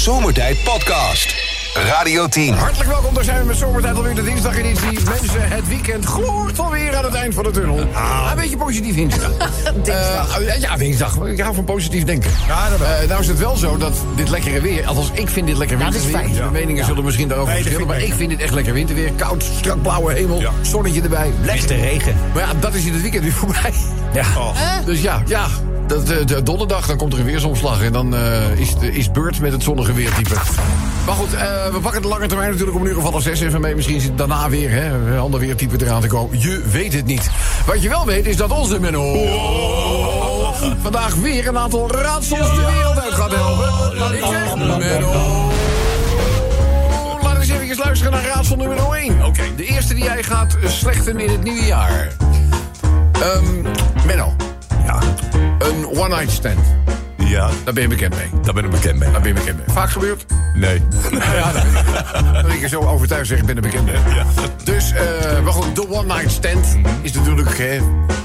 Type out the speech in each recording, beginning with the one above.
Zomertijd Podcast. Radio 10. Hartelijk welkom, daar zijn we met Zomertijd alweer de dinsdageditie. Mensen, het weekend gloort alweer aan het eind van de tunnel. Een beetje positief instellen. Dinsdag. Eh, ja, dinsdag. Ik hou van positief denken. Eh, nou is het wel zo dat dit lekkere weer... althans, ik vind dit lekker Ja, dat is winterweer. fijn. De meningen zullen misschien daarover Nee, dat verschillen... maar ik vind dit echt lekker winterweer. Koud, strak blauwe hemel, Ja. zonnetje erbij. Lekker. Regen. Maar ja, dat is in het weekend weer voorbij. Ja. Dus ja, ja. Dat, de, de donderdag, dan komt er een weersomslag. En dan eh, is, is beurt met het zonnige weertype. Maar goed, eh, we pakken de lange termijn natuurlijk om een uur of zes even mee. Misschien zit daarna weer hè, een ander weertype eraan te komen. Je weet het niet. Wat je wel weet is dat onze Menno... vandaag weer een aantal raadsels de wereld uit gaat helpen. Ik zeg, Menno... Eens even luisteren naar raadsel nummer 1. Oké. De eerste die jij gaat slechten in het nieuwe jaar. Ehm Menno, Ja. een one-night stand. Ja, Daar ben je bekend mee. daar ben ik bekend mee. Daar ben je bekend mee. Vaak gebeurd? Nee. Ja, dat, dat ik er zo overtuigd zeg, ik ben er bekend mee. Ja. Dus, eh maar goed, de one-night stand is natuurlijk... eh,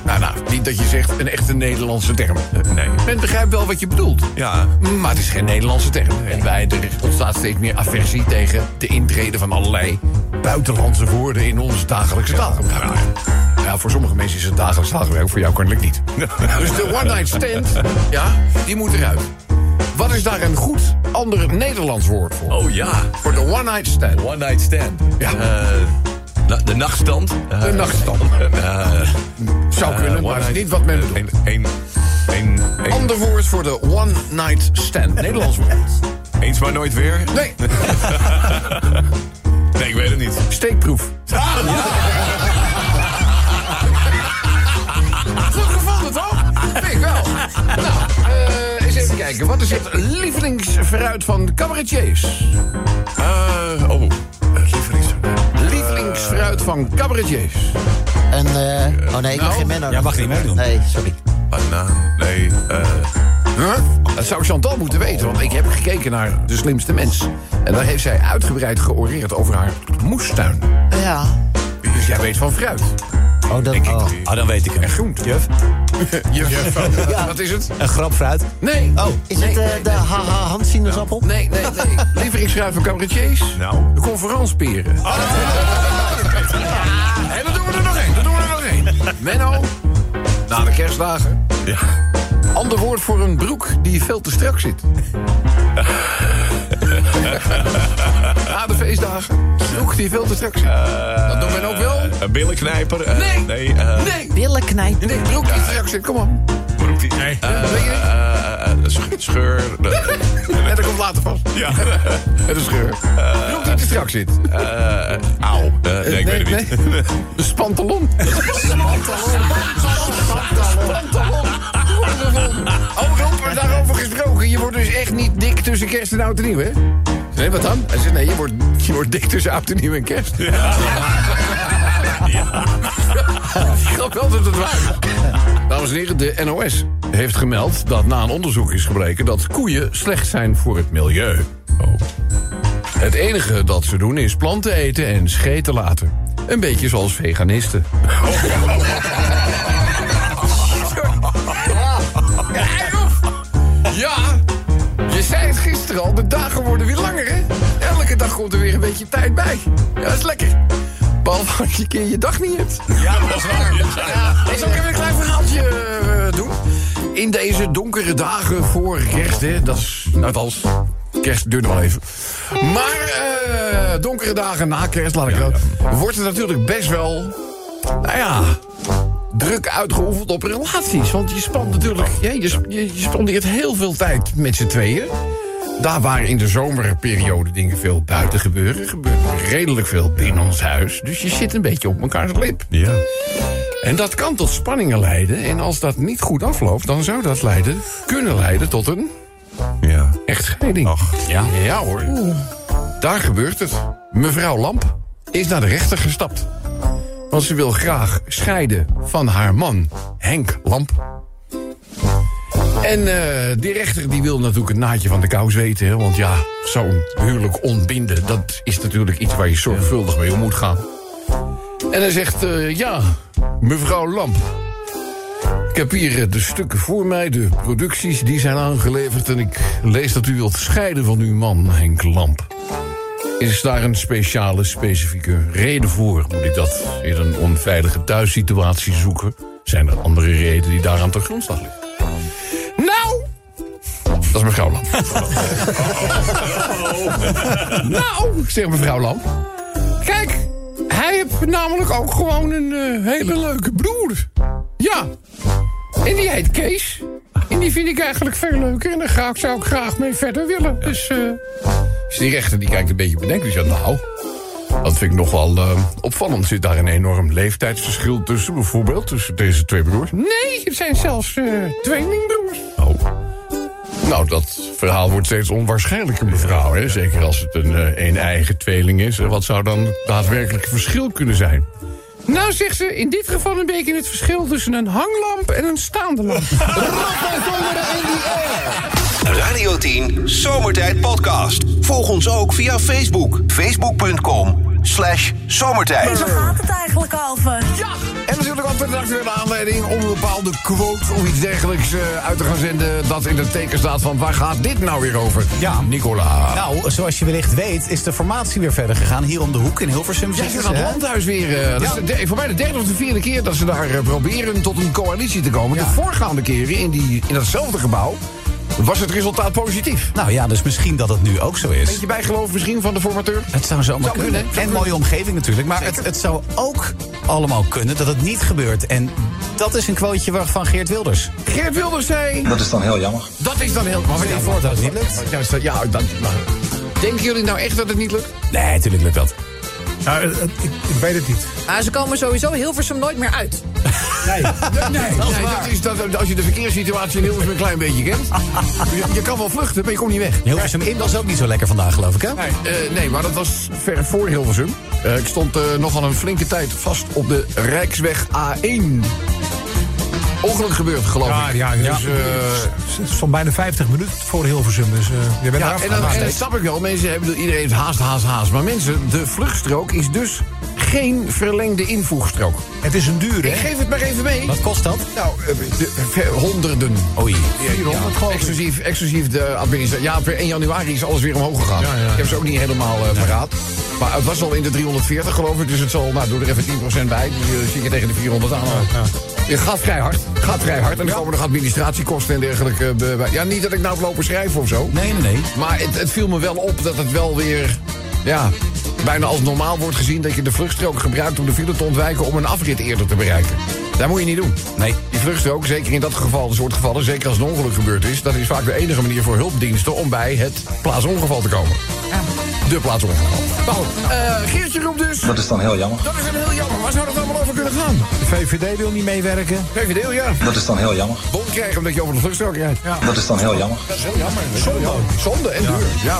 nou, nou, niet dat je zegt een echte Nederlandse term. Nee. Men begrijpt wel wat je bedoelt. Ja. Maar het is geen Nederlandse term. En wij, er ontstaat steeds meer aversie tegen de intrede van allerlei buitenlandse woorden in ons dagelijkse taalgebruik. Ja, voor sommige mensen is het dagelijks taalgebruik, voor jou kennelijk niet. Dus de one-night stand, ja, die moet eruit. Wat is daar een goed ander Nederlands woord voor? Oh ja. Voor de one-night stand. One night stand. Ja. Eh, na- de nachtstand. Eh, De nachtstand. eh, Zou kunnen, maar is niet wat men bedoelt. Een, een, een, een- Ander woord voor de one-night stand. Nederlands woord. eens maar nooit weer? Nee, Nee, ik weet het niet. steekproef. Goed Nou, eh, eens even kijken. Wat is het lievelingsfruit van cabaretiers? Eh, oh, het lievelingsfruit. Lievelingsfruit van cabaretiers. En, eh, oh nee, ik mag Nou, geen Menno. jij mag niet meedoen. Nee, sorry. Banaan. Nee, eh... Huh? Dat zou Chantal moeten weten, want ik heb gekeken naar De Slimste Mens. En daar heeft zij uitgebreid georeerd over haar moestuin. Ja. Dus jij weet van fruit Oh, dat... Denk ik. Oh. Ah, dan weet ik en het. groente. Juf? Juf. Wat is het? Een grapfruit. Nee. Oh, is het eh, de haha Hans sinaasappel? Nee, nee, nee. Lievelingsfruit van cabaretiers? Nou. De conferansperen. Oh, En dan doen we er nog één. Dan doen we er nog één. Menno, na de kerstdagen. Ja. Ander woord voor een broek die veel te strak zit. na de feestdagen. Broek die veel te strak zit. dat doet men ook wel. Een billenknijper. eh, Nee. Nee, eh... Nee. Billen knijpen. Nee, broek die te strak zit. Kom op. broek die- Nee. Eh, eh, scheur. En dat komt later vast. Ja. Het is scheur. Broek die te strak zit. Eh, Auw. Nee, ik weet het niet. De spantalon. Oh, Rob, daarover gesproken. Je wordt dus echt niet dik tussen kerst en oud en nieuw, hè? Nee, wat dan? Hij zegt, nee, je wordt, je wordt dik tussen oud en nieuw en kerst. Ja. Ik geloof wel dat het waar. Dames en heren, de NOS heeft gemeld dat na een onderzoek is gebleken... dat koeien slecht zijn voor het milieu. Oh. Het enige dat ze doen is planten eten en scheten laten. Een beetje zoals veganisten. Ja, al, de dagen worden weer langer, hè? Elke dag komt er weer een beetje tijd bij. Ja, dat is lekker. Behalve als je een keer je dag niet hebt. Ja, dat is waar. Ja, ik zal even een klein verhaaltje eh, doen. In deze donkere dagen voor kerst, hè, dat is, nou, althans, kerst duurt nog wel even. Maar eh, donkere dagen na kerst, laat ik dat, wordt het natuurlijk best wel, nou ja, druk uitgeoefend op relaties. Want je spant natuurlijk, ja, je, je, je spandeert heel veel tijd met z'n tweeën. Daar waar in de zomerperiode dingen veel buiten gebeuren, gebeurt redelijk veel binnen ons huis. Dus je zit een beetje op elkaars lip. Ja. En dat kan tot spanningen leiden. En als dat niet goed afloopt, dan zou dat leiden, kunnen leiden tot een Ja. echtscheiding. Och. Ja, ja hoor. Daar gebeurt het. Mevrouw Lamp is naar de rechter gestapt. Want ze wil graag scheiden van haar man, Henk Lamp. En eh, die rechter die wil natuurlijk het naadje van de kous weten. Want ja, zo'n huwelijk ontbinden... dat is natuurlijk iets waar je zorgvuldig mee om moet gaan. En hij zegt, eh, ja, mevrouw Lamp... Ik heb hier eh, de stukken voor mij, de producties die zijn aangeleverd... en ik lees dat u wilt scheiden van uw man, Henk Lamp. Is daar een speciale, specifieke reden voor? Moet ik dat in een onveilige thuissituatie zoeken? Zijn er andere redenen die daaraan ten grondslag liggen? Dat is mevrouw Lamp. nou, zegt mevrouw Lamp. Kijk, hij heeft namelijk ook gewoon een eh, hele leuke broer. Ja, en die heet Kees. En die vind ik eigenlijk veel leuker. En daar ga ik, zou ik graag mee verder willen. Dus, eh dus die rechter die kijkt een beetje bedenkt. Die zegt, nou, dat vind ik nog wel eh, opvallend. Zit daar een enorm leeftijdsverschil tussen, bijvoorbeeld? Tussen deze twee broers? Nee, het zijn zelfs eh tweelingbroers. Oh. Nou, dat verhaal wordt steeds onwaarschijnlijker, mevrouw. Hè? Zeker als het een, eh, een eigen tweeling is. En Wat zou dan het daadwerkelijke verschil kunnen zijn? Nou, zegt ze, in dit geval een beetje het verschil tussen een hanglamp en een staande lamp. Radio 10 Zomertijd Podcast. Volg ons ook via Facebook. Facebook.com slash zomertijd. Waar gaat het eigenlijk over? Ja, natuurlijk altijd de actuele aanleiding om een bepaalde quote of iets dergelijks eh, uit te gaan zenden. Dat in het teken staat van waar gaat dit nou weer over? Ja. Nicola. Nou, zoals je wellicht weet, is de formatie weer verder gegaan. Hier om de hoek in Hilversum. Aan ze, het landhuis weer. eh, dat is de voor mij de derde of de vierde keer dat ze daar eh, proberen tot een coalitie te komen. Ja. De voorgaande keren in, die, in datzelfde gebouw was het resultaat positief. Nou ja, dus misschien dat het nu ook zo is. Beetje bijgeloof misschien van de formateur? Het zou zomaar Zou kunnen. En mooie omgeving natuurlijk. Maar het, het zou ook allemaal kunnen dat het niet gebeurt. En dat is een quoteje van Geert Wilders. Geert Wilders zei... Dat is dan heel jammer. Dat is dan heel... Maar Stel je voor dat het niet lukt. Ja, dat, maar, denken jullie nou echt dat het niet lukt? Nee, natuurlijk lukt dat. Nou, ik, ik weet het niet. Ah, ze komen sowieso Hilversum nooit meer uit. Nee. Nee, nee, dat is dat, als je de verkeerssituatie in Hilversum een klein beetje kent. Je, je kan wel vluchten, maar je komt niet weg. Hilversum in was ook niet zo lekker vandaag, geloof ik, hè? Nee, eh, nee, maar dat was ver voor Hilversum. Eh, ik stond eh, nogal een flinke tijd vast op de Rijksweg A1. Ongeluk gebeurd, geloof Ja, ik. ja, dus, ja. eh, Het stond bijna 50 minuten voor Hilversum. Dus eh, je bent ja, eraf en, dan, en dat snap ik wel. Mensen hebben, iedereen heeft haast, haast, haast. Maar mensen, de vluchtstrook is dus geen verlengde invoegstrook. Het is een duur, Ik geef het maar even mee. Wat kost dat? Nou, eh, de- honderden. Oei. 400 geloof ik. Exclusief, exclusief de administratie. Ja, per 1 januari is alles weer omhoog gegaan. Ja, ja. Ik heb ze ook niet helemaal eh, paraat. Maar het was al in de 340 geloof ik. Dus het zal, nou doe er even 10% bij. Dus uh, zie je tegen de 400 aan. Het gaat vrij hard. gaat vrij hard. En dan komen nog administratiekosten en dergelijke eh, bij. Ja, niet dat ik nou lopen schrijven of zo. Nee, nee, nee. Maar het, het viel me wel op dat het wel weer... Ja, bijna als normaal wordt gezien... dat je de vluchtstrook gebruikt om de file te ontwijken... om een afrit eerder te bereiken. Dat moet je niet doen. Nee. Die vluchtstrook, zeker in dat geval, soort gevallen... zeker als een ongeluk gebeurd is... dat is vaak de enige manier voor hulpdiensten... om bij het plaatsongeval te komen. De plaatsongeval. Nou, eh, Geertje roept dus... Dat is dan heel jammer. Dat is een heel jammer. Waar zou dat allemaal over kunnen gaan? De VVD wil niet meewerken. VVD, ja. Dat is dan heel jammer. Bon krijgen omdat je over de vluchtstrook rijdt. Dat is dan heel jammer. Dat is heel jammer. Zonde. Zonde en duur. Ja.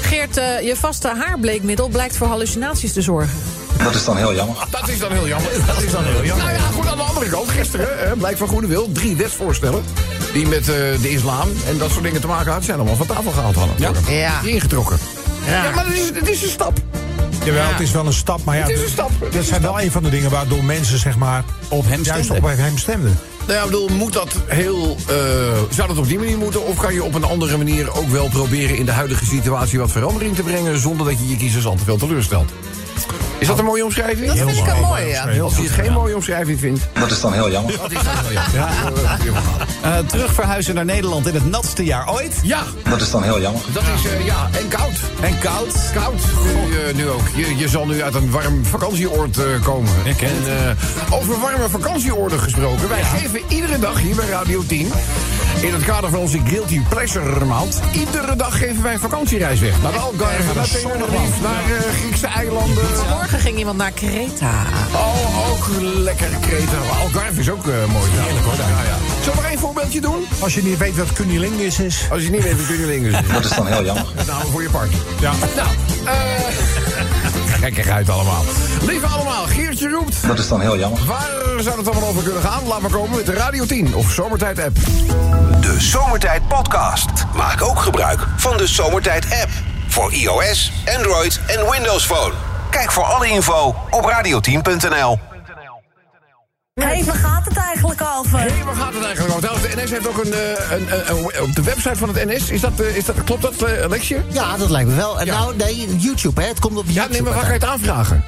Geert, eh, je vaste haarbleekmiddel blijkt voor hallucinaties te zorgen. Dat is dan heel jammer. Dat is dan heel jammer. Dat is dan heel jammer. Nou ja, goed, aan de andere kant, gisteren, hè, blijkt van Goede Wil, drie wetsvoorstellen... die met eh, de islam en dat soort dingen te maken hadden... zijn allemaal van tafel gehaald hadden. Ja. Ja. Die ingetrokken. Ja, maar het is, het is een stap. Jawel, het is wel een stap. Maar ja, Het is een stap. Het dat zijn stap. wel een van de dingen waardoor mensen zeg maar, Op hem juist stemden. op hem stemden. Nou ja, ik bedoel, moet dat heel... eh, zou dat op die manier moeten? Of kan je op een andere manier ook wel proberen... in de huidige situatie wat verandering te brengen... zonder dat je je kiezers al te veel teleurstelt? Is dat een mooie omschrijving? Dat vind ik een mooie, ja. Als je het geen mooie omschrijving vindt... Dat is dan heel jammer. Dat is dan wel jammer. Eh, terug verhuizen naar Nederland in het natste jaar ooit. Ja, Dat is dan heel jammer. dat is... eh, ja, en koud. En koud. Koud, nu, eh, nu ook. Je, je zal nu uit een warm vakantieoord eh, komen. Ik, en eh, over warme vakantieoorden gesproken. Wij geven iedere dag hier bij Radio 10... in het kader van onze Guilty Pleasure maand... iedere dag geven wij een vakantiereis weg. Naar de Algarve, naar Tenerife, naar eh, Griekse eilanden. Morgen ging iemand naar Kreta. Oh, ook lekker Kreta. Algarve is ook eh, mooi. Heerlijk hoor. Ja, ja. Zullen we nog één voorbeeldje doen? Als je niet weet wat cunnilingus is. Als je niet weet, kun je links. Dat is dan heel jammer. Nou, voor je part. Ja. Nou, eh... uit allemaal. Lieve allemaal, Geertje roept... Dat is dan heel jammer. Waar zou het allemaal over kunnen gaan? Laat maar komen met de Radio 10 of Zomertijd app. De Zomertijd Podcast. Maak ook gebruik van de Zomertijd app. Voor iOS, Android en Windows Phone. Kijk voor alle info op radio10.nl. eigenlijk? eigenlijk over? Hé, waar gaat het eigenlijk over? Trouwens, De NS heeft ook een, eh, een, een, een- op de website van het NS. Is dat, eh, is dat, klopt dat, eh, Alexje? Ja, dat lijkt me wel. En Ja. nou, nee, YouTube, hè. Het komt op Ja, YouTube. nee, maar waar kan je het aanvragen?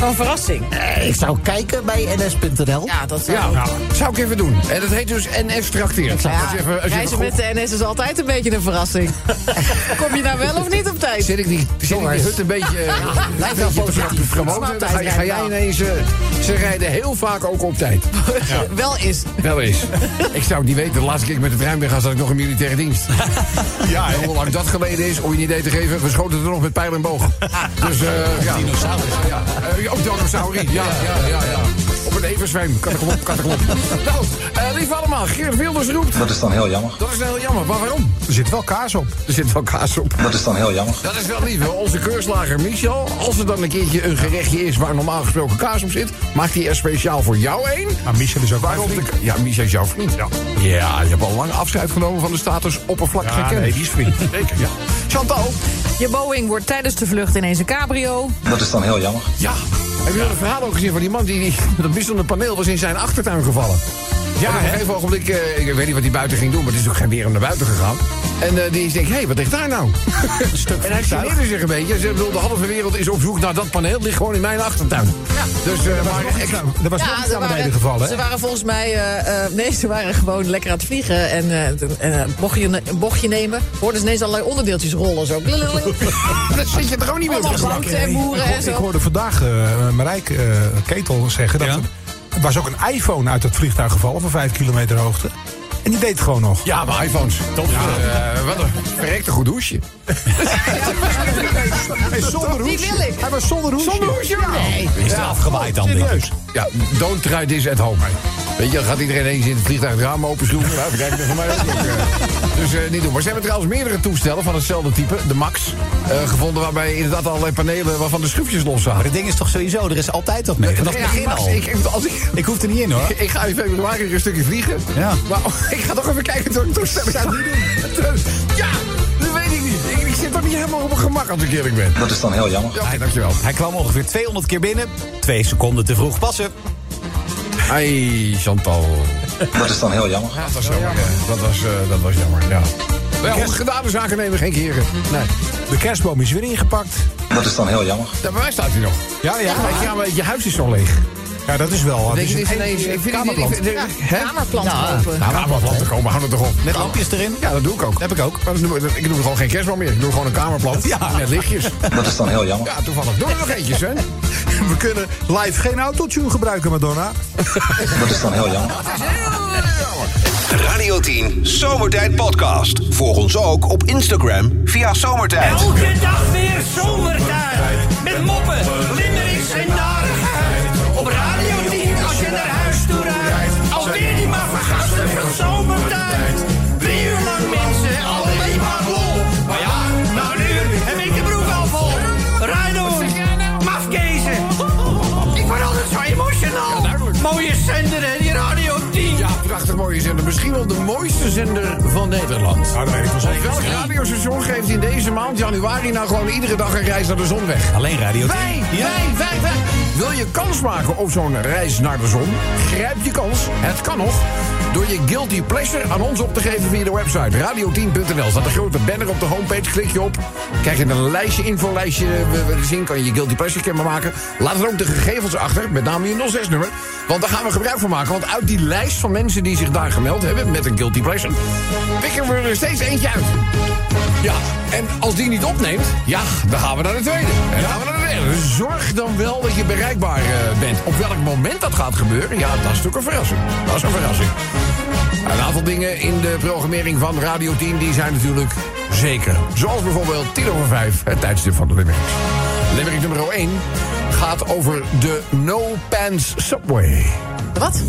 Gewoon verrassing. Eh, Ik zou kijken bij ns.nl. Ja, dat zou Ja, zou ik even doen. En dat heet dus NS trakteert. Ja, Als je even- als je even reizen goed- met de NS is altijd een beetje een verrassing. Kom je nou wel of niet op tijd? Zit ik die, zit ik die hut een beetje, eh, een wel promoten? Snap Dan Ga, ga jij ineens... eh, ze rijden heel vaak ook op tijd. Wel is. Wel eens. ik zou het niet weten. De laatste keer ik met de trein ben gaan, zat ik nog in militaire dienst. Ja, en hoe lang dat geleden is, om je een idee te geven... we schoten er nog met pijl en boog. Dus, eh ja. Dinosaurus. Ja, eh, ook dinosaurier. Ja, ja, ja, ja. Op een everzwijn. Katteklop, katteklop. nou, eh lief allemaal. Geert Wilders roept. Dat is dan heel jammer. Dat is heel jammer. Maar waarom? Er zit wel kaas op. Er zit wel kaas op. Dat is dan heel jammer. Dat is wel lief. hè. Onze keurslager Michel, als er dan een keertje een gerechtje is waar normaal gesproken kaas op zit, maakt hij er speciaal voor jou een. Maar Michel is ook Waarom? De, ja, Michel is jouw vriend. Ja. ja, je hebt al lang afscheid genomen van de status oppervlakkige Ja, kennis. nee, die is vriend. Zeker, ja. Chantal? Je Boeing wordt tijdens de vlucht ineens een cabrio. Dat is dan heel jammer. Ja. Heb je dat verhaal ook gezien van die man die, die met dat wisselende paneel was in zijn achtertuin gevallen? Ja, op een gegeven ogenblik, eh, ik weet niet wat hij buiten ging doen, maar het is ook geen weer om naar buiten gegaan. En eh, die denkt, hé, hey, wat ligt daar nou? Een stuk en hij geneerde zich een beetje. Ze bedoel, de halve wereld is op zoek naar dat paneel. Het ligt gewoon in mijn achtertuin. Dus, eh, maar ik, Er was nog iets naar beneden gevallen, ze hè? waren volgens mij... eh, eh, nee, ze waren gewoon lekker aan het vliegen. En eh, eh, bochtje, een bochtje nemen. Hoorden ze ineens allerlei onderdeeltjes rollen. Zo. dan zit je er gewoon niet meer op Allemaal te en boeren en Ik hoorde vandaag eh Marijke eh, Ketel zeggen dat Ja? er, er was ook een iPhone uit het vliegtuig gevallen van 5 kilometer hoogte. En die deed het gewoon nog. Ja, maar iPhones. Top. Eh, wat een verrekte goed hoesje. Hey, zonder Die hoesje. wil ik. Hij was zonder hoesje. Zonder hoesje? Nee. Is er afgewaaid dan. Serieus. Ja, don't try this at home. Weet je, dan gaat iedereen eens in het vliegtuig het raam open schroeven. Nou, kijk, dat van mij ook nog. eh. Dus eh, niet doen. Maar ze hebben trouwens meerdere toestellen van hetzelfde type, de Max, eh, gevonden waarbij inderdaad allerlei panelen waarvan de schroefjes los Maar het ding is toch sowieso, er is altijd wat mee. Vanaf het Ja, begin Max, al. Ik, als ik, Ik hoef er niet in hoor. ik ga in februari weer een stukje vliegen. Ja. Maar oh, ik ga toch even kijken door het toestel. Ik ga het niet doen. Ja, dat weet ik niet. Ik, ik zit toch niet helemaal op mijn gemak als ik eerlijk ben. Dat is dan heel jammer. Ja, dankjewel. Hij kwam ongeveer 200 keer binnen. Twee seconden te vroeg passen. Hey, Chantal. Dat is dan heel jammer. Dat was jammer. ja. Dat was, eh, dat was jammer, ja. Wel, gedane zaken nemen geen keren. Nee. De kerstboom is weer ingepakt. Dat is dan heel jammer. Ja, bij mij staat hij nog. Ja, ja. Weet je, ja, maar je huis is zo leeg. Ja, dat is wel. Het je, is ineens... Ik vind het kamerplant. niet... ik- Hè? Kamerplant Ja. kopen. Kamerplanten komen, hou het toch op. Met lampjes erin. Ja, dat doe ik ook. Heb ik ook. Dat ik doe gewoon geen kerstboom meer. Ik doe gewoon een kamerplant. Ja. Met lichtjes. Dat is dan heel jammer. Ja, toevallig. Doe er nog eentjes, hè? We kunnen live geen autotune gebruiken, Madonna. Dat is dan heel jammer. Radio 10 Zomertijd Podcast. Volg ons ook op Instagram via Zomertijd. Elke dag weer zomertijd. Met moppen, mooie zender. Misschien wel de mooiste zender van Nederland. Nou, dat weet ik wel zeker. Welk radiostation geeft in deze maand, januari, nou gewoon iedere dag een reis naar de zon weg? Alleen radio 10. Wij, wij, wij, wij. Wil je kans maken op zo'n reis naar de zon? Grijp je kans. Het kan nog. Door je guilty pleasure aan ons op te geven via de website radio10.nl. Staat een grote banner op de homepage. Klik je op. Krijg je een lijstje, infolijstje we- we zien. Kan je je guilty pleasure kenbaar maken. Laat er ook de gegevens achter. Met name je 06-nummer. Want daar gaan we gebruik van maken. Want uit die lijst van mensen die zich daar gemeld hebben. Met een guilty pleasure. Pikken we er steeds eentje uit. Ja, en als die niet opneemt, ja, dan gaan we naar de tweede. En dan gaan we naar de zorg dan wel dat je bereikbaar eh, bent. Op welk moment dat gaat gebeuren, ja, dat is natuurlijk een verrassing. Dat is een verrassing. Een aantal dingen in de programmering van Radio 10, die zijn natuurlijk zeker. Zoals bijvoorbeeld 10 over 5, het tijdstip van de Limerick. Limerick nummer 1 gaat over de No Pants Subway. Wat?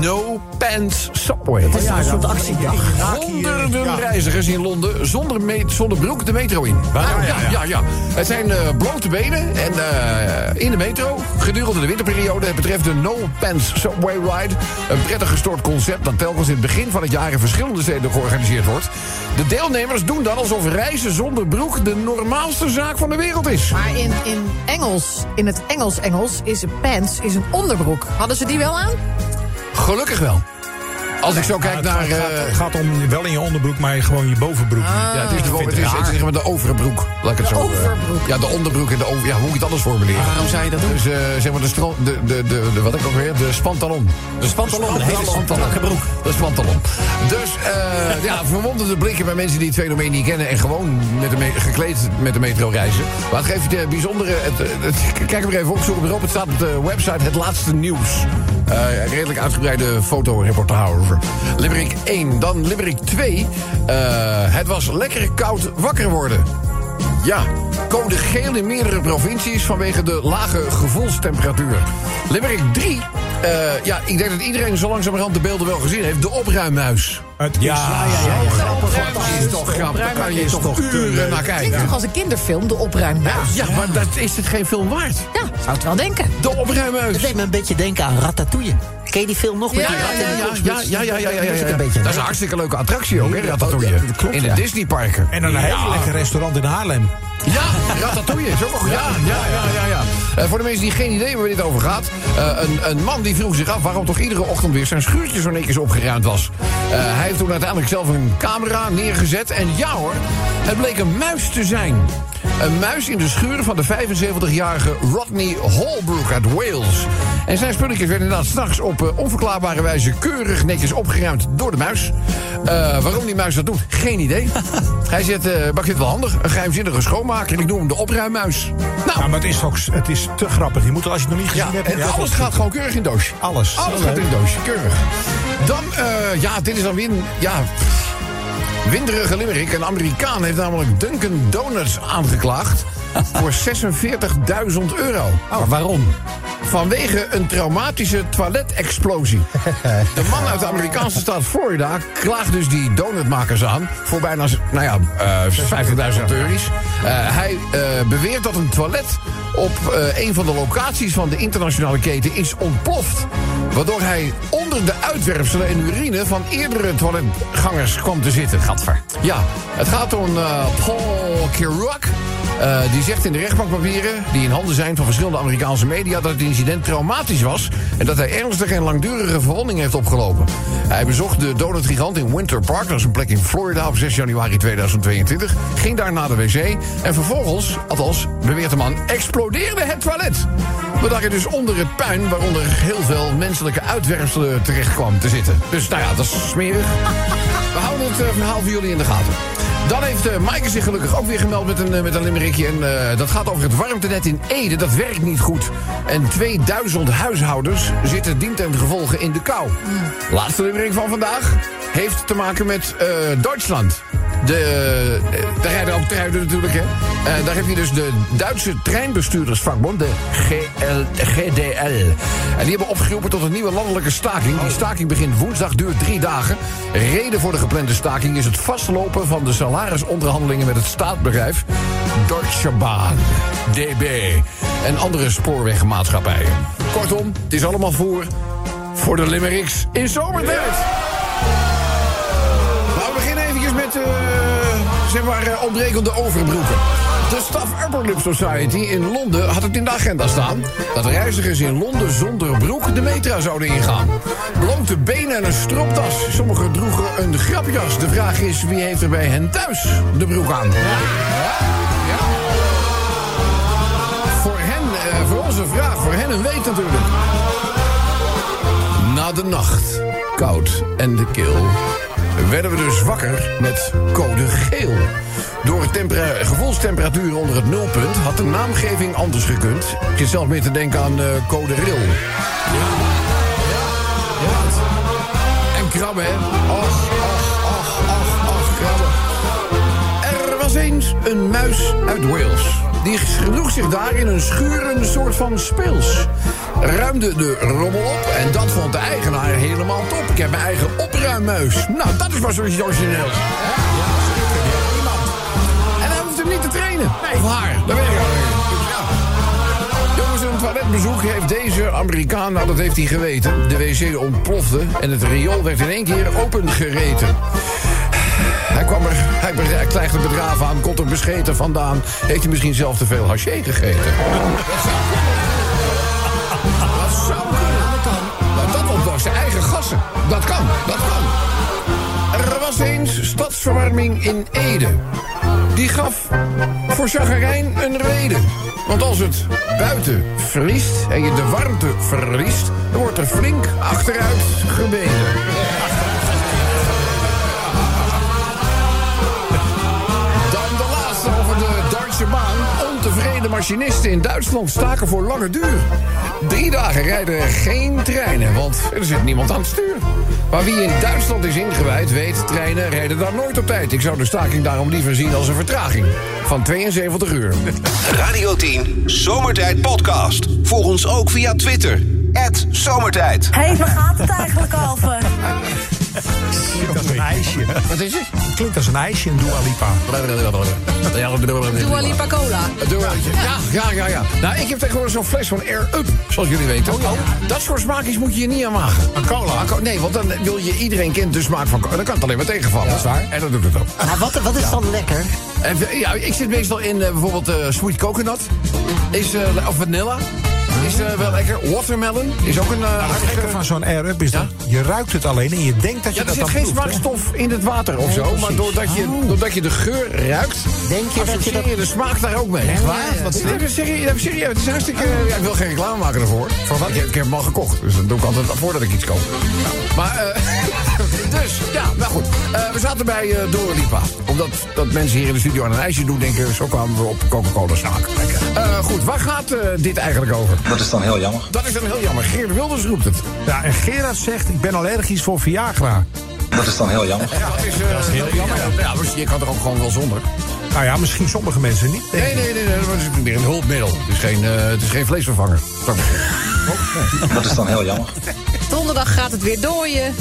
No Pants Subway. Het is een soort actiedag. Honderden reizigers in Londen zonder, me- zonder broek de metro in. Ja, ja, ja. ja. Het zijn eh, blote benen en eh, in de metro. Gedurende de winterperiode. Het betreft de No Pants Subway Ride. Een prettig gestoord concept dat telkens in het begin van het jaar in verschillende steden georganiseerd wordt. De deelnemers doen dan alsof reizen zonder broek de normaalste zaak van de wereld is. Maar in, in Engels, in het Engels-Engels, is pants is een onderbroek. Hadden ze die wel aan? Gelukkig wel. Als ik zo kijk het naar... gaat, eh, gaat, gaat om wel in je onderbroek, maar gewoon je bovenbroek. ja, het is, de, het is, het maar de overbroek. Laat ik het De zo, eh, overbroek. ja, de onderbroek en de over... Ja, hoe moet ik het anders formuleren? Waarom zou je dat? Dus eh, zeg maar de, stro- de, de, de, de... Wat ik ook weer? De spantalon. De spantalon, een hele strakke broek. De spantalon. Dus eh, ja, verwonderde blikken bij mensen die het fenomeen niet kennen... en gewoon met de gekleed met de metro reizen. Maar het geeft je bijzondere... Het, het- kijk er even op, zoek hem erop. Het staat op de website Het Laatste Nieuws. Eh, redelijk uitgebreide fotoreportage. Limerick 1. Dan Limerick 2. Eh, het was lekker koud wakker worden. Ja, code geel in meerdere provincies vanwege de lage gevoelstemperatuur. Limerick 3. Eh, ja, ik denk dat iedereen zo langzamerhand de beelden wel gezien heeft. De opruimmuis. Het is Ja, Dat is toch grappig. Daar kan je toch uren naar Klinkt kijken. toch als een kinderfilm, de opruimbuis? Ja, maar dat is het geen film waard. Ja, zou het wel denken. De opruimmuis. Dat deed me een beetje denken aan Ratatouille. Ken je die film nog Ja, ja, Ja, ja, ja, ja, ja, ja, ja, ja. Dat is een hartstikke leuke attractie ook, hè, Ratatouille. Oh, ja, In de ja. Disneyparken. En dan een heel lekker restaurant in Haarlem. Ja, Ratatouille is ook wel goed. Ja, ja, ja, ja. ja. Eh, voor de mensen die geen idee hebben waar dit over gaat. eh, een, een man die vroeg zich af waarom toch iedere ochtend weer zijn schuurtje zo netjes opgeruimd was. Eh, hij heeft toen uiteindelijk zelf een camera neergezet. En ja hoor, het bleek een muis te zijn. Een muis in de schuur van de 75-jarige Rodney Holbrook uit Wales. En zijn spulletjes werden inderdaad s'nachts op onverklaarbare wijze keurig netjes opgeruimd door de muis. Waarom die muis dat doet, geen idee. Hij zegt, vind het wel handig, een geheimzinnige En ik noem hem de opruimmuis. Nou, Ja, maar het is, ook, het is te grappig. Je moet het, als je het nog niet gezien ja, hebt... en alles gaat gewoon keurig in doosje. Alles. Alles gaat in doosje, keurig. Dan, eh, ja, dit is dan weer een, ja, winderige limerick. Een Amerikaan heeft namelijk Dunkin' Donuts aangeklaagd voor 46.000 euro. Maar waarom? Vanwege een traumatische toiletexplosie. De man uit de Amerikaanse staat Florida klaagt dus die donutmakers aan... voor bijna nou ja, eh 50.000 euro's. Eh, hij eh, beweert dat een toilet op eh, een van de locaties van de internationale keten is ontploft. Waardoor hij onder de uitwerpselen en urine van eerdere toiletgangers kwam te zitten. Gadver. Ja, het gaat om eh, Paul Kirak. Eh, die zegt in de rechtbankpapieren, die in handen zijn van verschillende Amerikaanse media, dat het incident traumatisch was en dat hij ernstige en langdurige verwondingen heeft opgelopen. Hij bezocht de donutgigant in Winter Park, dat is een plek in Florida, op 6 januari 2022. Ging daar naar de wc en vervolgens, althans beweert de man, explodeerde het toilet. Waardoor hij dus onder het puin, waaronder heel veel menselijke uitwerpselen terecht kwam te zitten. Dus nou ja, dat is smerig. We houden het eh, verhaal voor jullie in de gaten. Dan heeft uh, Maaike zich gelukkig ook weer gemeld met een, eh, met een limmerikje. En eh, dat gaat over het warmtenet in Ede. Dat werkt niet goed. En 2000 huishoudens zitten dient en gevolge in de kou. Laatste limmerik van vandaag heeft te maken met eh, Duitsland. De, eh, daar rijden ook treinen natuurlijk, hè. Eh, daar heb je dus de Duitse treinbestuurdersvakbond, de GL, GDL. En die hebben opgeroepen tot een nieuwe landelijke staking. Die staking begint woensdag, duurt drie dagen. Reden voor de geplande staking is het vastlopen van de salarisonderhandelingen met het staatsbedrijf Deutsche Bahn, DB en andere spoorwegmaatschappijen. Kortom, het is allemaal voor, voor de Limericks in zomertijd. Nou, we beginnen eventjes met, eh, zeg maar, eh, ontbrekende overbroeken. De Staff Upper Lip Society in Londen had het in de agenda staan... dat reizigers in Londen zonder broek de metra zouden ingaan. Blote benen en een stropdas. Sommigen droegen een grapjas. De vraag is, wie heeft er bij hen thuis de broek aan? Voor hen, eh, voor onze vraag, voor hen een weet natuurlijk. Na de nacht, koud en de kil, werden we dus wakker met code geel. Door tempera- gevoelstemperaturen onder het nulpunt had de naamgeving anders gekund. Ik zit meer te denken aan eh, code ril. En krabben, hè? Och, och, och, och, och, krabben. Er was eens een muis uit Wales. Die gedroeg zich daar in een schuur een soort van speels. Ruimde de rommel op en dat vond de eigenaar helemaal top. Ik heb mijn eigen opruimmuis. Nou, dat is maar zoiets origineels. Ja, iemand. En hij hoeft hem niet te trainen. Nee. Of haar, dat weet ik een toiletbezoek heeft deze Amerikaan, nou dat heeft hij geweten. De wc ontplofte en het riool werd in één keer opengereten. Hij kwam er, hij, be- hij krijgt een bedrijf aan, komt er bescheten vandaan. Heeft hij misschien zelf te veel haché gegeten? Dat zou kunnen. Dat kunnen. Nou, dat, zijn eigen gassen. Dat kan, dat kan. Er was eens stadsverwarming in Ede. Die gaf voor chagrijn een reden. Want als het buiten vriest en je de warmte verliest... dan wordt er flink achteruit gebeden. Machinisten in Duitsland staken voor lange duur. Drie dagen rijden er geen treinen, want er zit niemand aan het stuur. Maar wie in Duitsland is ingewijd weet, treinen rijden daar nooit op tijd. Ik zou de staking daarom liever zien als een vertraging van 72 uur. Radio 10 Zomertijd Podcast. Volg ons ook via Twitter. Zomertijd. Hé, hey, waar gaat het eigenlijk over? Klinkt als een ijsje. Wat is het? Klinkt als een ijsje, een Dua Lipa. Dua Lipa Cola. Wel. Ja, ja, ja, ja. Nou, ik heb tegenwoordig zo'n fles van Air Up, zoals jullie weten. Oh, Dat soort smaakjes moet je je niet aanmagen. Een cola. Co- Nee, want dan wil je, iedereen kent de smaak van cola. Dan kan het alleen maar tegenvallen. Dat is waar. En dat doet het ook. Maar wat, wat is dan lekker? En, ja, ik zit meestal in eh, bijvoorbeeld eh, sweet coconut. Is, eh, of vanilla. Is eh, wel lekker. Watermelon is ook een uh, Het gekke van zo'n air-up is dat je ruikt het alleen en je denkt dat je Ja, er dat zit dan geen proeft, hè? smaakstof in het water of zo. Maar doordat je, doordat je de geur ruikt, Denk je dat je dat... je de smaak daar ook mee. Echt waar? Wat serieus. Het is hartstikke... Ja, ik wil geen reclame maken ervoor. Voor wat? Ik, heb- ik heb hem al gekocht. Dus dat doe ik altijd voordat ik iets koop. Maar, eh dus, ja, nou goed. Eh, we zaten bij eh Lipa. Omdat dat mensen hier in de studio aan een ijsje doen, denken... zo kwamen we op Coca-Cola smaak. Eh, goed, waar gaat eh, dit eigenlijk over? Dat is dan heel jammer. Dat is dan heel jammer. Geert Wilders roept het. Ja, en Gerard zegt, ik ben allergisch voor Viagra. Dat is dan heel jammer. Ja, dat is, heel jammer. Ja, maar je kan er ook gewoon wel zonder. Nou ja, misschien sommige mensen niet. Nee, nee, nee, nee, dat is meer een hulpmiddel. Het is geen, eh, het is geen vleesvervanger. Dat is dan heel jammer. Donderdag gaat het weer dooien.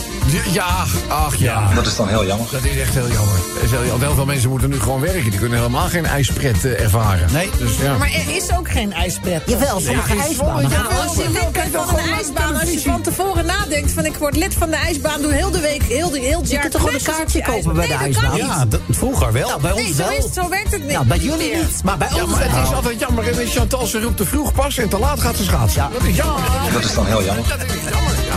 Ja, ach ja. Dat is dan heel jammer. Dat is echt heel jammer. Heel, heel veel mensen moeten nu gewoon werken. Die kunnen helemaal geen ijspret eh, ervaren. Nee. Dus ja. Maar er is ook geen ijspret. Jawel, sommige Ja, ijsbanen. ja, Nou, als je lid bent van een ijsbaan, als je van tevoren nadenkt van ik word lid van de ijsbaan, doe heel de week, heel, de, heel het Je jaar kunt toch gewoon een kaartje je kopen bij de Nee, dat kan ijsbaan? niet. Ja, dat, vroeger wel. Nou, bij ons Nee, zo, wel. is, zo werkt het niet. Ja, bij jullie niet, maar bij Ja, ons het is altijd jammer. En Chantal, ze roept te vroeg pas en te laat gaat ze schaatsen. Ja. Dat is jammer. Dat is dan heel jammer. Dat is jammer, ja.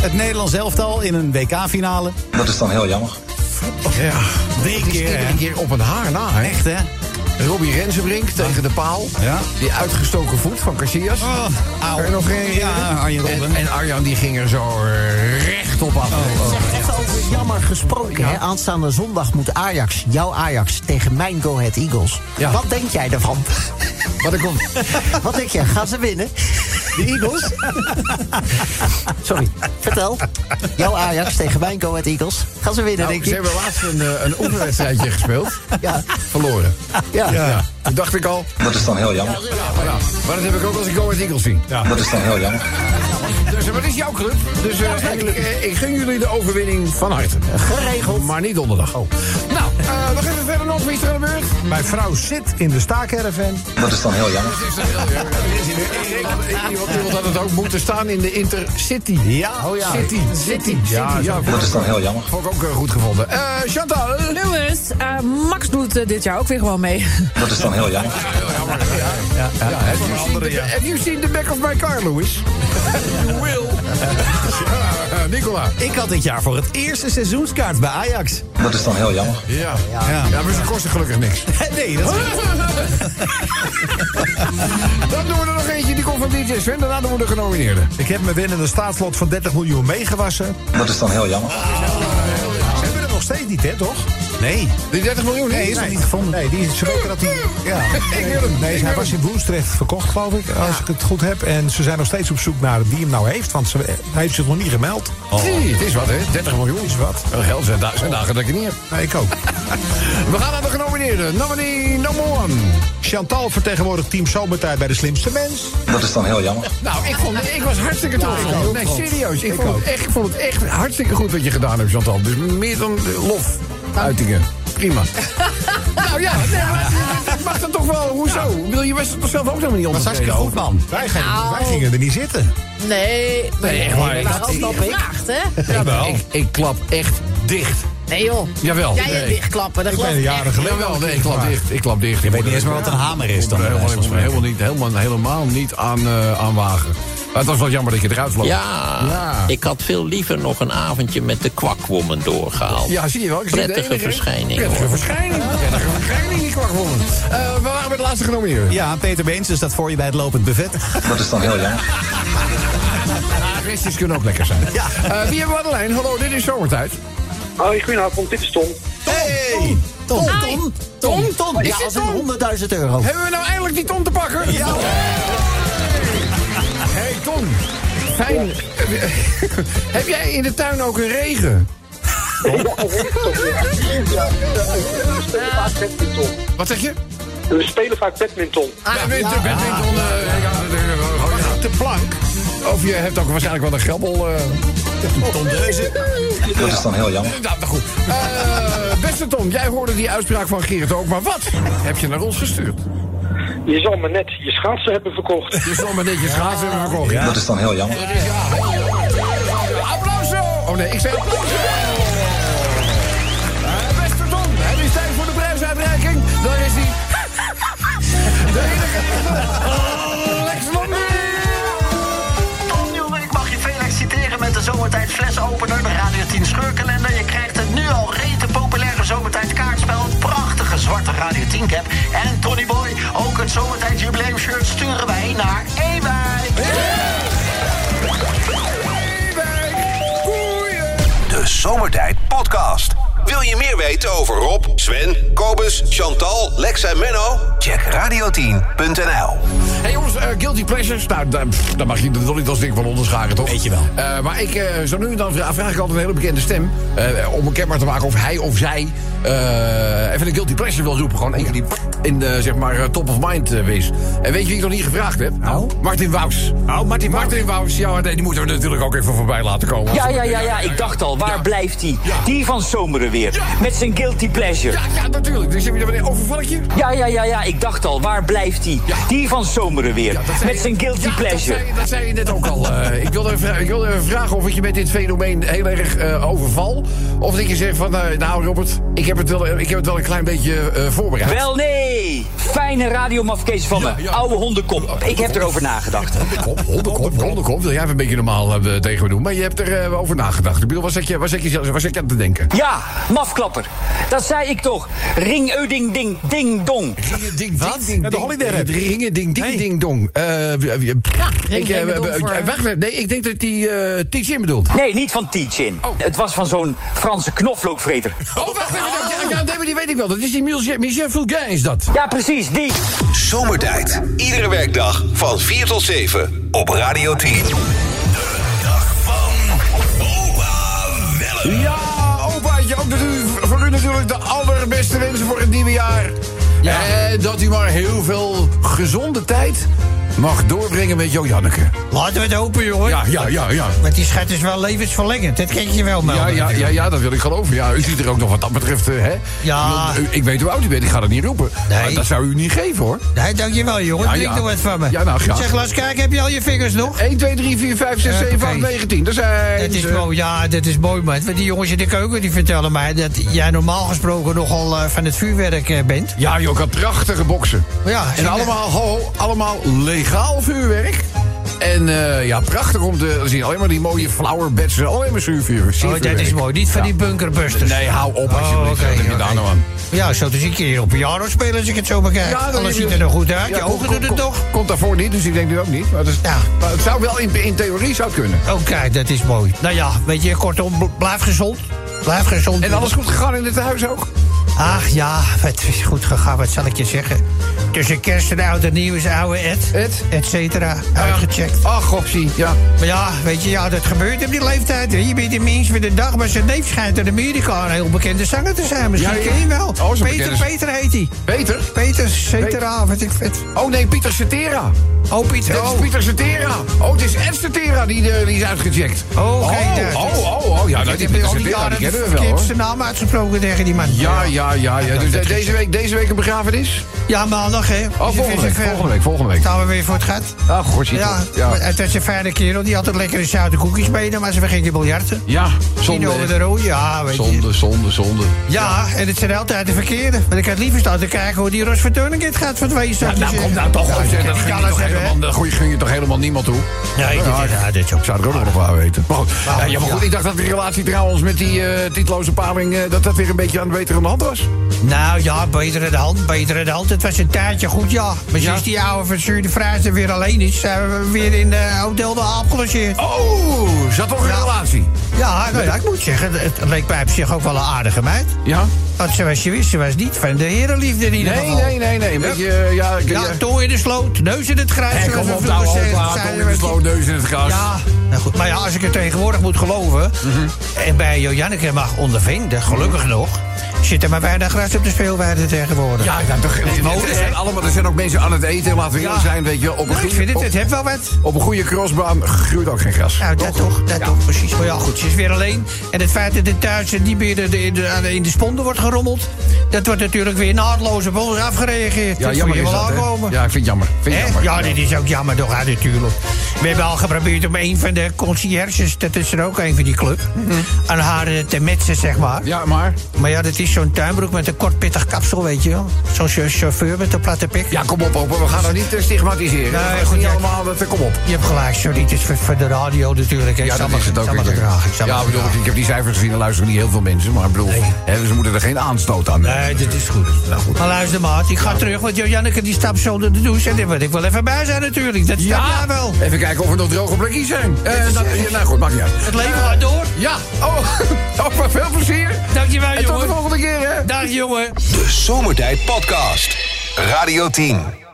Het Nederlands elftal in een WK-finale. Dat is dan heel jammer. Ja, Drie keer, keer op een haar na, hè? Echt, hè? Robbie Rensenbrink tegen de paal. Ja. Die uitgestoken voet van Casillas. Oh, auw. nog geen Ja, Arjen Robben. En, en Arjan die ging er zo recht op af. Zeg, even over jammer gesproken. Hè? Aanstaande zondag moet Ajax, jouw Ajax, tegen mijn Go Ahead Eagles. Ja. Wat denk jij daarvan? Maar er komt... Wat denk je? Gaan ze winnen? De Eagles? Sorry, vertel. Jouw Ajax tegen mijn Go Eagles. Gaan ze winnen, Nou, denk ze je? hebben laatst een, eh, een oefenwedstrijdje gespeeld. Ja. Verloren. Ja. Ja. Toen dacht ik al... Dat is dan heel jammer. Ja, maar dat heb ik ook als ik Go Ahead Eagles zie. Dat is dan heel jammer. Dus eh, wat is jouw club? Dus eh, ik, eh, ik gun jullie de overwinning van harte. Geregeld. Maar niet donderdag. Nou, eh, nog even verder nog. Wie is er aan de beurt? Mijn vrouw zit in de staakerven. Dat is dan heel jammer. Is er heel erg. Er is Iemand had het ook moeten staan in de Intercity. Ja. Oh ja. City, City, ja, ja. Dat is dan heel jammer. Vond ik ook goed gevonden. Eh Chantal. Eh, Max doet dit jaar ook weer gewoon mee. Dat is dan heel jammer. Ja, have, you seen the, have you seen the back of my car, Louis? you will. Ja, Nicola. Ik had dit jaar voor het eerste seizoenskaart bij Ajax. Dat is dan heel jammer. Ja. Ja. ja, maar ze kosten gelukkig niks. Nee, dat is... Dan doen we er nog eentje, die komt van DJ Sven. Daarna doen we de genomineerden. Ik heb mijn winnende staatslot van 30 miljoen meegewassen. Dat is dan heel jammer. Ze hebben het nog steeds niet, hè, toch? Nee. Die 30 miljoen? Nee, is nog niet gevonden. Nee, die, ze weten dat hij... Ja. Ik wil hem. Nee, hij was in Woensdrecht verkocht, geloof ik, als ik het goed heb. En ze zijn nog steeds op zoek naar wie hem nou heeft, want ze, hij heeft zich nog niet gemeld. Zie, het is wat, hè? 30 miljoen is wat. Wel geld zijn, da zijn dagen dat ik het niet heb. Nee, ik ook. We gaan naar de genomineerden. Nominee number one. Chantal vertegenwoordigt Team Zomertijd bij de slimste mens. Dat is dan heel jammer. Nou, ik, vond, ik was hartstikke trots. nee, serieus. Ik, vond het, echt, ik vond het echt hartstikke goed wat je gedaan hebt, Chantal. Dus meer dan lof. Uitingen. Prima. nou ja, nee, maar het mag dan toch wel. Hoezo? Ik bedoel, je was toch zelf ook helemaal niet Dat onder. was hartstikke goed, man. Wij, gingen- Nou. wij gingen er niet zitten. Nee, Nee, echt waar. Dat ik. gevraagd, hè? Ja, maar ik, ik klap echt dicht. Nee joh. Jawel. Jij Nee. dichtklappen, dat Ik geloof ben ik jaren geleden. Jawel, nee, ik klap dicht. Ik klap dicht. Je weet niet eens meer wat een hamer is dan. Helemaal, helemaal, niet, helemaal, helemaal niet aan, eh, aan wagen. Maar het was wel jammer dat je eruit vloog. Ja, Ja. ik had veel liever nog een avondje met de kwakwoman doorgehaald. Ja, zie je wel. Ik Prettige enige- verschijning, Prettige hoor. verschijning. Prettige verschijning, die kwakwoman. Eh we waren bij de laatste genomineerde. Ja, Peter Beens staat voor je bij het lopend buffet. Dat is dan heel jammer. Restjes kunnen ook lekker zijn. Ja. Eh, wie hebben we aan de lijn? Hallo, dit is zomertijd. Hoi, goedenavond, dit is Tom. Hey! Tom, Tom, Tom, Tom. Is Ja, dit als Tom? 100.000 euro. Hebben we nou eindelijk die Tom te pakken? Ja. Tom, fijn. Heb jij in de tuin ook een regen? We spelen vaak badminton. Wat zeg je? We spelen vaak badminton. Ah, badminton, badminton. eh, ja, Gewoon ja, te plank. Of je hebt ook waarschijnlijk wel een grabbel. eh. Dat is dan heel jammer. Nou, nou goed. Eh, beste Tom, jij hoorde die uitspraak van Geert ook. Maar wat heb je naar ons gestuurd? Je zal me net je schaatsen hebben verkocht. Je zal me netjes schaatsen hebben verkocht. Dat is dan heel jammer. Ja. Applauso! Oh nee, ik zei applauso! Eh, beste Tom, het is tijd voor de prijsuitreiking. Daar is hij. De enige zomertijd flesopener, de Radio 10 scheurkalender. Je krijgt het nu al rete populaire zomertijd kaartspel, een prachtige zwarte Radio 10 cap. En Tony Boy, ook het zomertijd jubileumshirt sturen wij naar Ewijk. De Zomertijd Podcast. Wil je meer weten over Rob, Sven, Kobus, Chantal, Lex en Menno? Check radio10.nl. Hey jongens, eh, Guilty Pleasures. Nou, daar, pff, daar mag je er niet als ding van onderscharen, toch? Weet je wel. Eh, maar ik, eh, zo nu en dan vra- vraag ik altijd een hele bekende stem... om een kenbaar te maken of hij of zij... even een Guilty Pleasure wil roepen. Gewoon eentje die in de, zeg maar, top of mind wees. En weet je wie ik nog niet gevraagd heb? Nou? Martin Wous. Oh, Martin Wous. Martin Wous, ja, nee, die moeten we natuurlijk ook even voorbij laten komen. Ja, ja, ja, ja, ik dacht al, waar Ja. blijft? Ja. Die van Zomeren weer, Ja. met zijn guilty pleasure. Ja, ja, natuurlijk. Dus heb je er overval ik je? Ja, ja, ja, ja, ik dacht al, waar blijft? Ja. Die van Zomeren weer, Ja, met zijn guilty ja, pleasure. Dat zei, dat zei je net ook al. Eh, ik, wilde even, ik wilde even vragen of ik je met dit fenomeen heel erg eh, overval. Of dat je zegt van, eh, nou Robert, ik heb, het wel, ik heb het wel een klein beetje eh, voorbereid. Wel nee, fijne radiomafkees van Ja, me, ja. oude hondenkop. Ik heb erover nagedacht. Hondenkop, hondenkop, hondenkop. Wil jij even een beetje normaal eh, tegen me doen? Maar je hebt er eh, over nagedacht. Ik bedoel, waar zit je, waar zit je, zit je aan te denken? Ja, mafklapper, dat zei ik toch. Ring, euding, ding, ding, dong. Ringen, ding, Wat? ding, ding, Ja, de ding. holiday rap. Ringen, ding, ding, Nee. ding, dong. Eh, wie- wie- ik, ring, eh, ding, dong eh, voor- Wacht nee, ik denk dat die eh Teach-in bedoelt. Nee, niet van Teach-In. Oh. Het was van zo'n Franse knoflookvreter. Oh, wacht even, ja, ja, nee, die weet ik wel. Dat is die Michel, Michel Fulgain, is dat. Ja, precies, die. Zomertijd. Iedere werkdag van 4 tot 7 op Radio 10. Ja, opaatje, ook dat u, voor u natuurlijk de allerbeste wensen voor het nieuwe jaar. En dat u maar heel veel gezonde tijd mag doorbrengen met Jo Janneke. Laten we het hopen, jongen. Ja, ja, ja, ja. Want die schat is wel levensverlengend. Dat kijk je wel, melden. Ja, ja, ja, ja, dat wil ik geloven. Ja, u ziet er ook nog wat dat betreft, eh, hè? Ja. Ik, u- ik weet hoe oud u bent, ik ga dat niet roepen. Nee. Maar dat zou u niet geven, hoor. Nee, dankjewel, jongen. Ja, Drink ja. nog wat van me. Ja, nou, graag. Zeg, laat eens kijken. Heb je al je vingers nog? 1, 2, 3, 4, 5, 6, 7, 8, 9, 10. Dat zijn Dat is mooi, ja, dat is mooi, man. Want die jongens in de keuken die vertellen mij dat jij normaal gesproken nogal eh, van het vuurwerk eh, bent. Ja, joh, ik had prachtige boksen. Ja, En allemaal, ho, allemaal legaal vuurwerk. En eh, ja, prachtig om te zien. Alleen maar die mooie flowerbeds. Alleen maar zuurvuur. Oh, dat is mooi. Niet van die bunkerbusters. Nee, hou op Oh, alsjeblieft. je daar nou aan? Ja, zo te zien kun je op piano spelen als ik het zo bekijk. Ja, Alles ziet er nog goed uit. Ja, je ogen doen het toch? Komt daarvoor niet, dus ik denk het ook niet. Maar, dat is- Ja. maar het zou wel in, in theorie zou kunnen. Oké, dat is mooi. Nou ja, weet je, kortom, bl- blijf gezond. Blijf gezond. En alles goed gegaan in het huis ook? Ach ja, het is goed gegaan, wat zal ik je zeggen? Tussen kerst en oud en nieuw is oude Ed, Ed? et cetera, uitgecheckt. Ach, goksie, ja. Maar ja, weet je, ja, dat gebeurt op die leeftijd. hè. Je bent een mens met een dag, maar zijn neef schijnt in Amerika een heel bekende zanger te zijn. Misschien Ja, ja. ken je hem wel. Oh, Peter, Peter heet hij. Peter? Peter, cetera, wat ik vet. Oh nee, Pieter Cetera. Oh, Pieter, Dat is Pieter Cetera. Oh, het is Ed Cetera die, eh, die is uitgecheckt. Oh, oké, oh, dat- oh, oh, oh, ja, ik dat die heb Pieter die Cetera, jaren die kennen we de wel, hoor. naam uitgesproken tegen die man. Ja, ja, Ja, ja. Dus de- deze week, deze week een begrafenis? Ja, maandag, hè. Oh, volgende week, volgende week, volgende week. Staan we weer voor het gat. Ah, god, Ja, ja. het is een fijne kerel. Die had het lekkere zoute koekjes mee, maar ze vergeten biljarten. Ja, Zonde. zonde. over de rode, ja, weet je. Zonde, zonde, zonde. Ja, en het zijn altijd de verkeerde. Maar ik had liever staan te kijken hoe die Ros van Teuningen gaat van twee Ja, nou, kom nou toch Ja, zeg, kan Helemaal, gooi- gun je toch helemaal niemand toe? Ja, ik- ja, ja, dit Ik zou er ook nog wel weten. Maar goed, ja, maar goed, ik dacht dat de relatie trouwens met die eh titloze paling... eh, dat dat weer een beetje aan de betere hand was. Nou ja, beter in de hand, beter in de hand. Het was een tijdje goed, ja. Maar sinds die oude verzuurde Vrijs er weer alleen is... zijn we weer in de Hotel de Aap gelogeerd. Oh, zat toch een relatie? Ja, nou, ja, ik moet zeggen, het, leek mij op zich ook wel een aardige meid. Ja? Want zoals je wist, ze was niet van de herenliefde in ieder Nee, geval. nee, nee, nee. Een beetje, eh, ja... ik- Ja, ja. in de sloot, neus in het gras. Hé, zoals kom op nou, opa. Tong in sloot, neus in het gras. Ja, nou goed. Maar ja, als ik het tegenwoordig moet geloven... en bij Janneke mag ondervinden, gelukkig nog... zit er maar weinig gras op de speelweide tegenwoordig. Ja, ja, toch, is mode, er zijn allemaal, er zijn ook mensen aan het eten, laten we Ja. eerlijk zijn, weet je. Op een, Nou, ik goede- vind het, het heeft wel wat. op een goede crossbaan groeit ook geen gras. Nou, dat toch, dat toch, precies. Maar ja, goed, ze is weer alleen. En het feit dat het thuis niet meer de, de, in de sponden wordt gerommeld... dat wordt natuurlijk weer naadloos op ons afgereageerd. Ja, dat jammer is wel dat, hè? aankomen. Ja, ik vind het jammer. Vind het jammer. Ja, dit is ook jammer toch, ja, natuurlijk. We hebben al geprobeerd om een van de concierges... dat is er ook een van die club... aan haar eh, te metsen, zeg maar. Ja, maar... Maar ja, dat is zo'n tuinbroek met een kort pittig kapsel, weet je wel. Zo'n chau- chauffeur met een platte pik. Ja, kom op, opa. We gaan nou niet eh, stigmatiseren. Nee, dat goed, niet ja. allemaal... Dat, eh, kom op. Je hebt gelijk, sorry, het is voor, voor de radio natuurlijk. Ik Ja, dat maar- is het ook. maar ik Ja, maar bedoel, ik, heb die cijfers gezien en luisteren niet heel veel mensen. Maar ik bedoel, hè, ze moeten er geen aanstoot aan. Nee, dit is goed. Nou, goed. Maar luister, maat, ik ga terug, want Janneke die stapt zo de douche. En wil ik wel even bij zijn natuurlijk. Dat snap jij wel. Even kijken of er nog droge plekjes zijn. Eh, dat- ja, nou goed, maakt niet uit. Het leven gaat door. Ja, oh, oh maar veel plezier. Dankjewel, En tot de jongen. volgende keer, hè. Dag, jongen. De Zomertijd Podcast. Radio 10.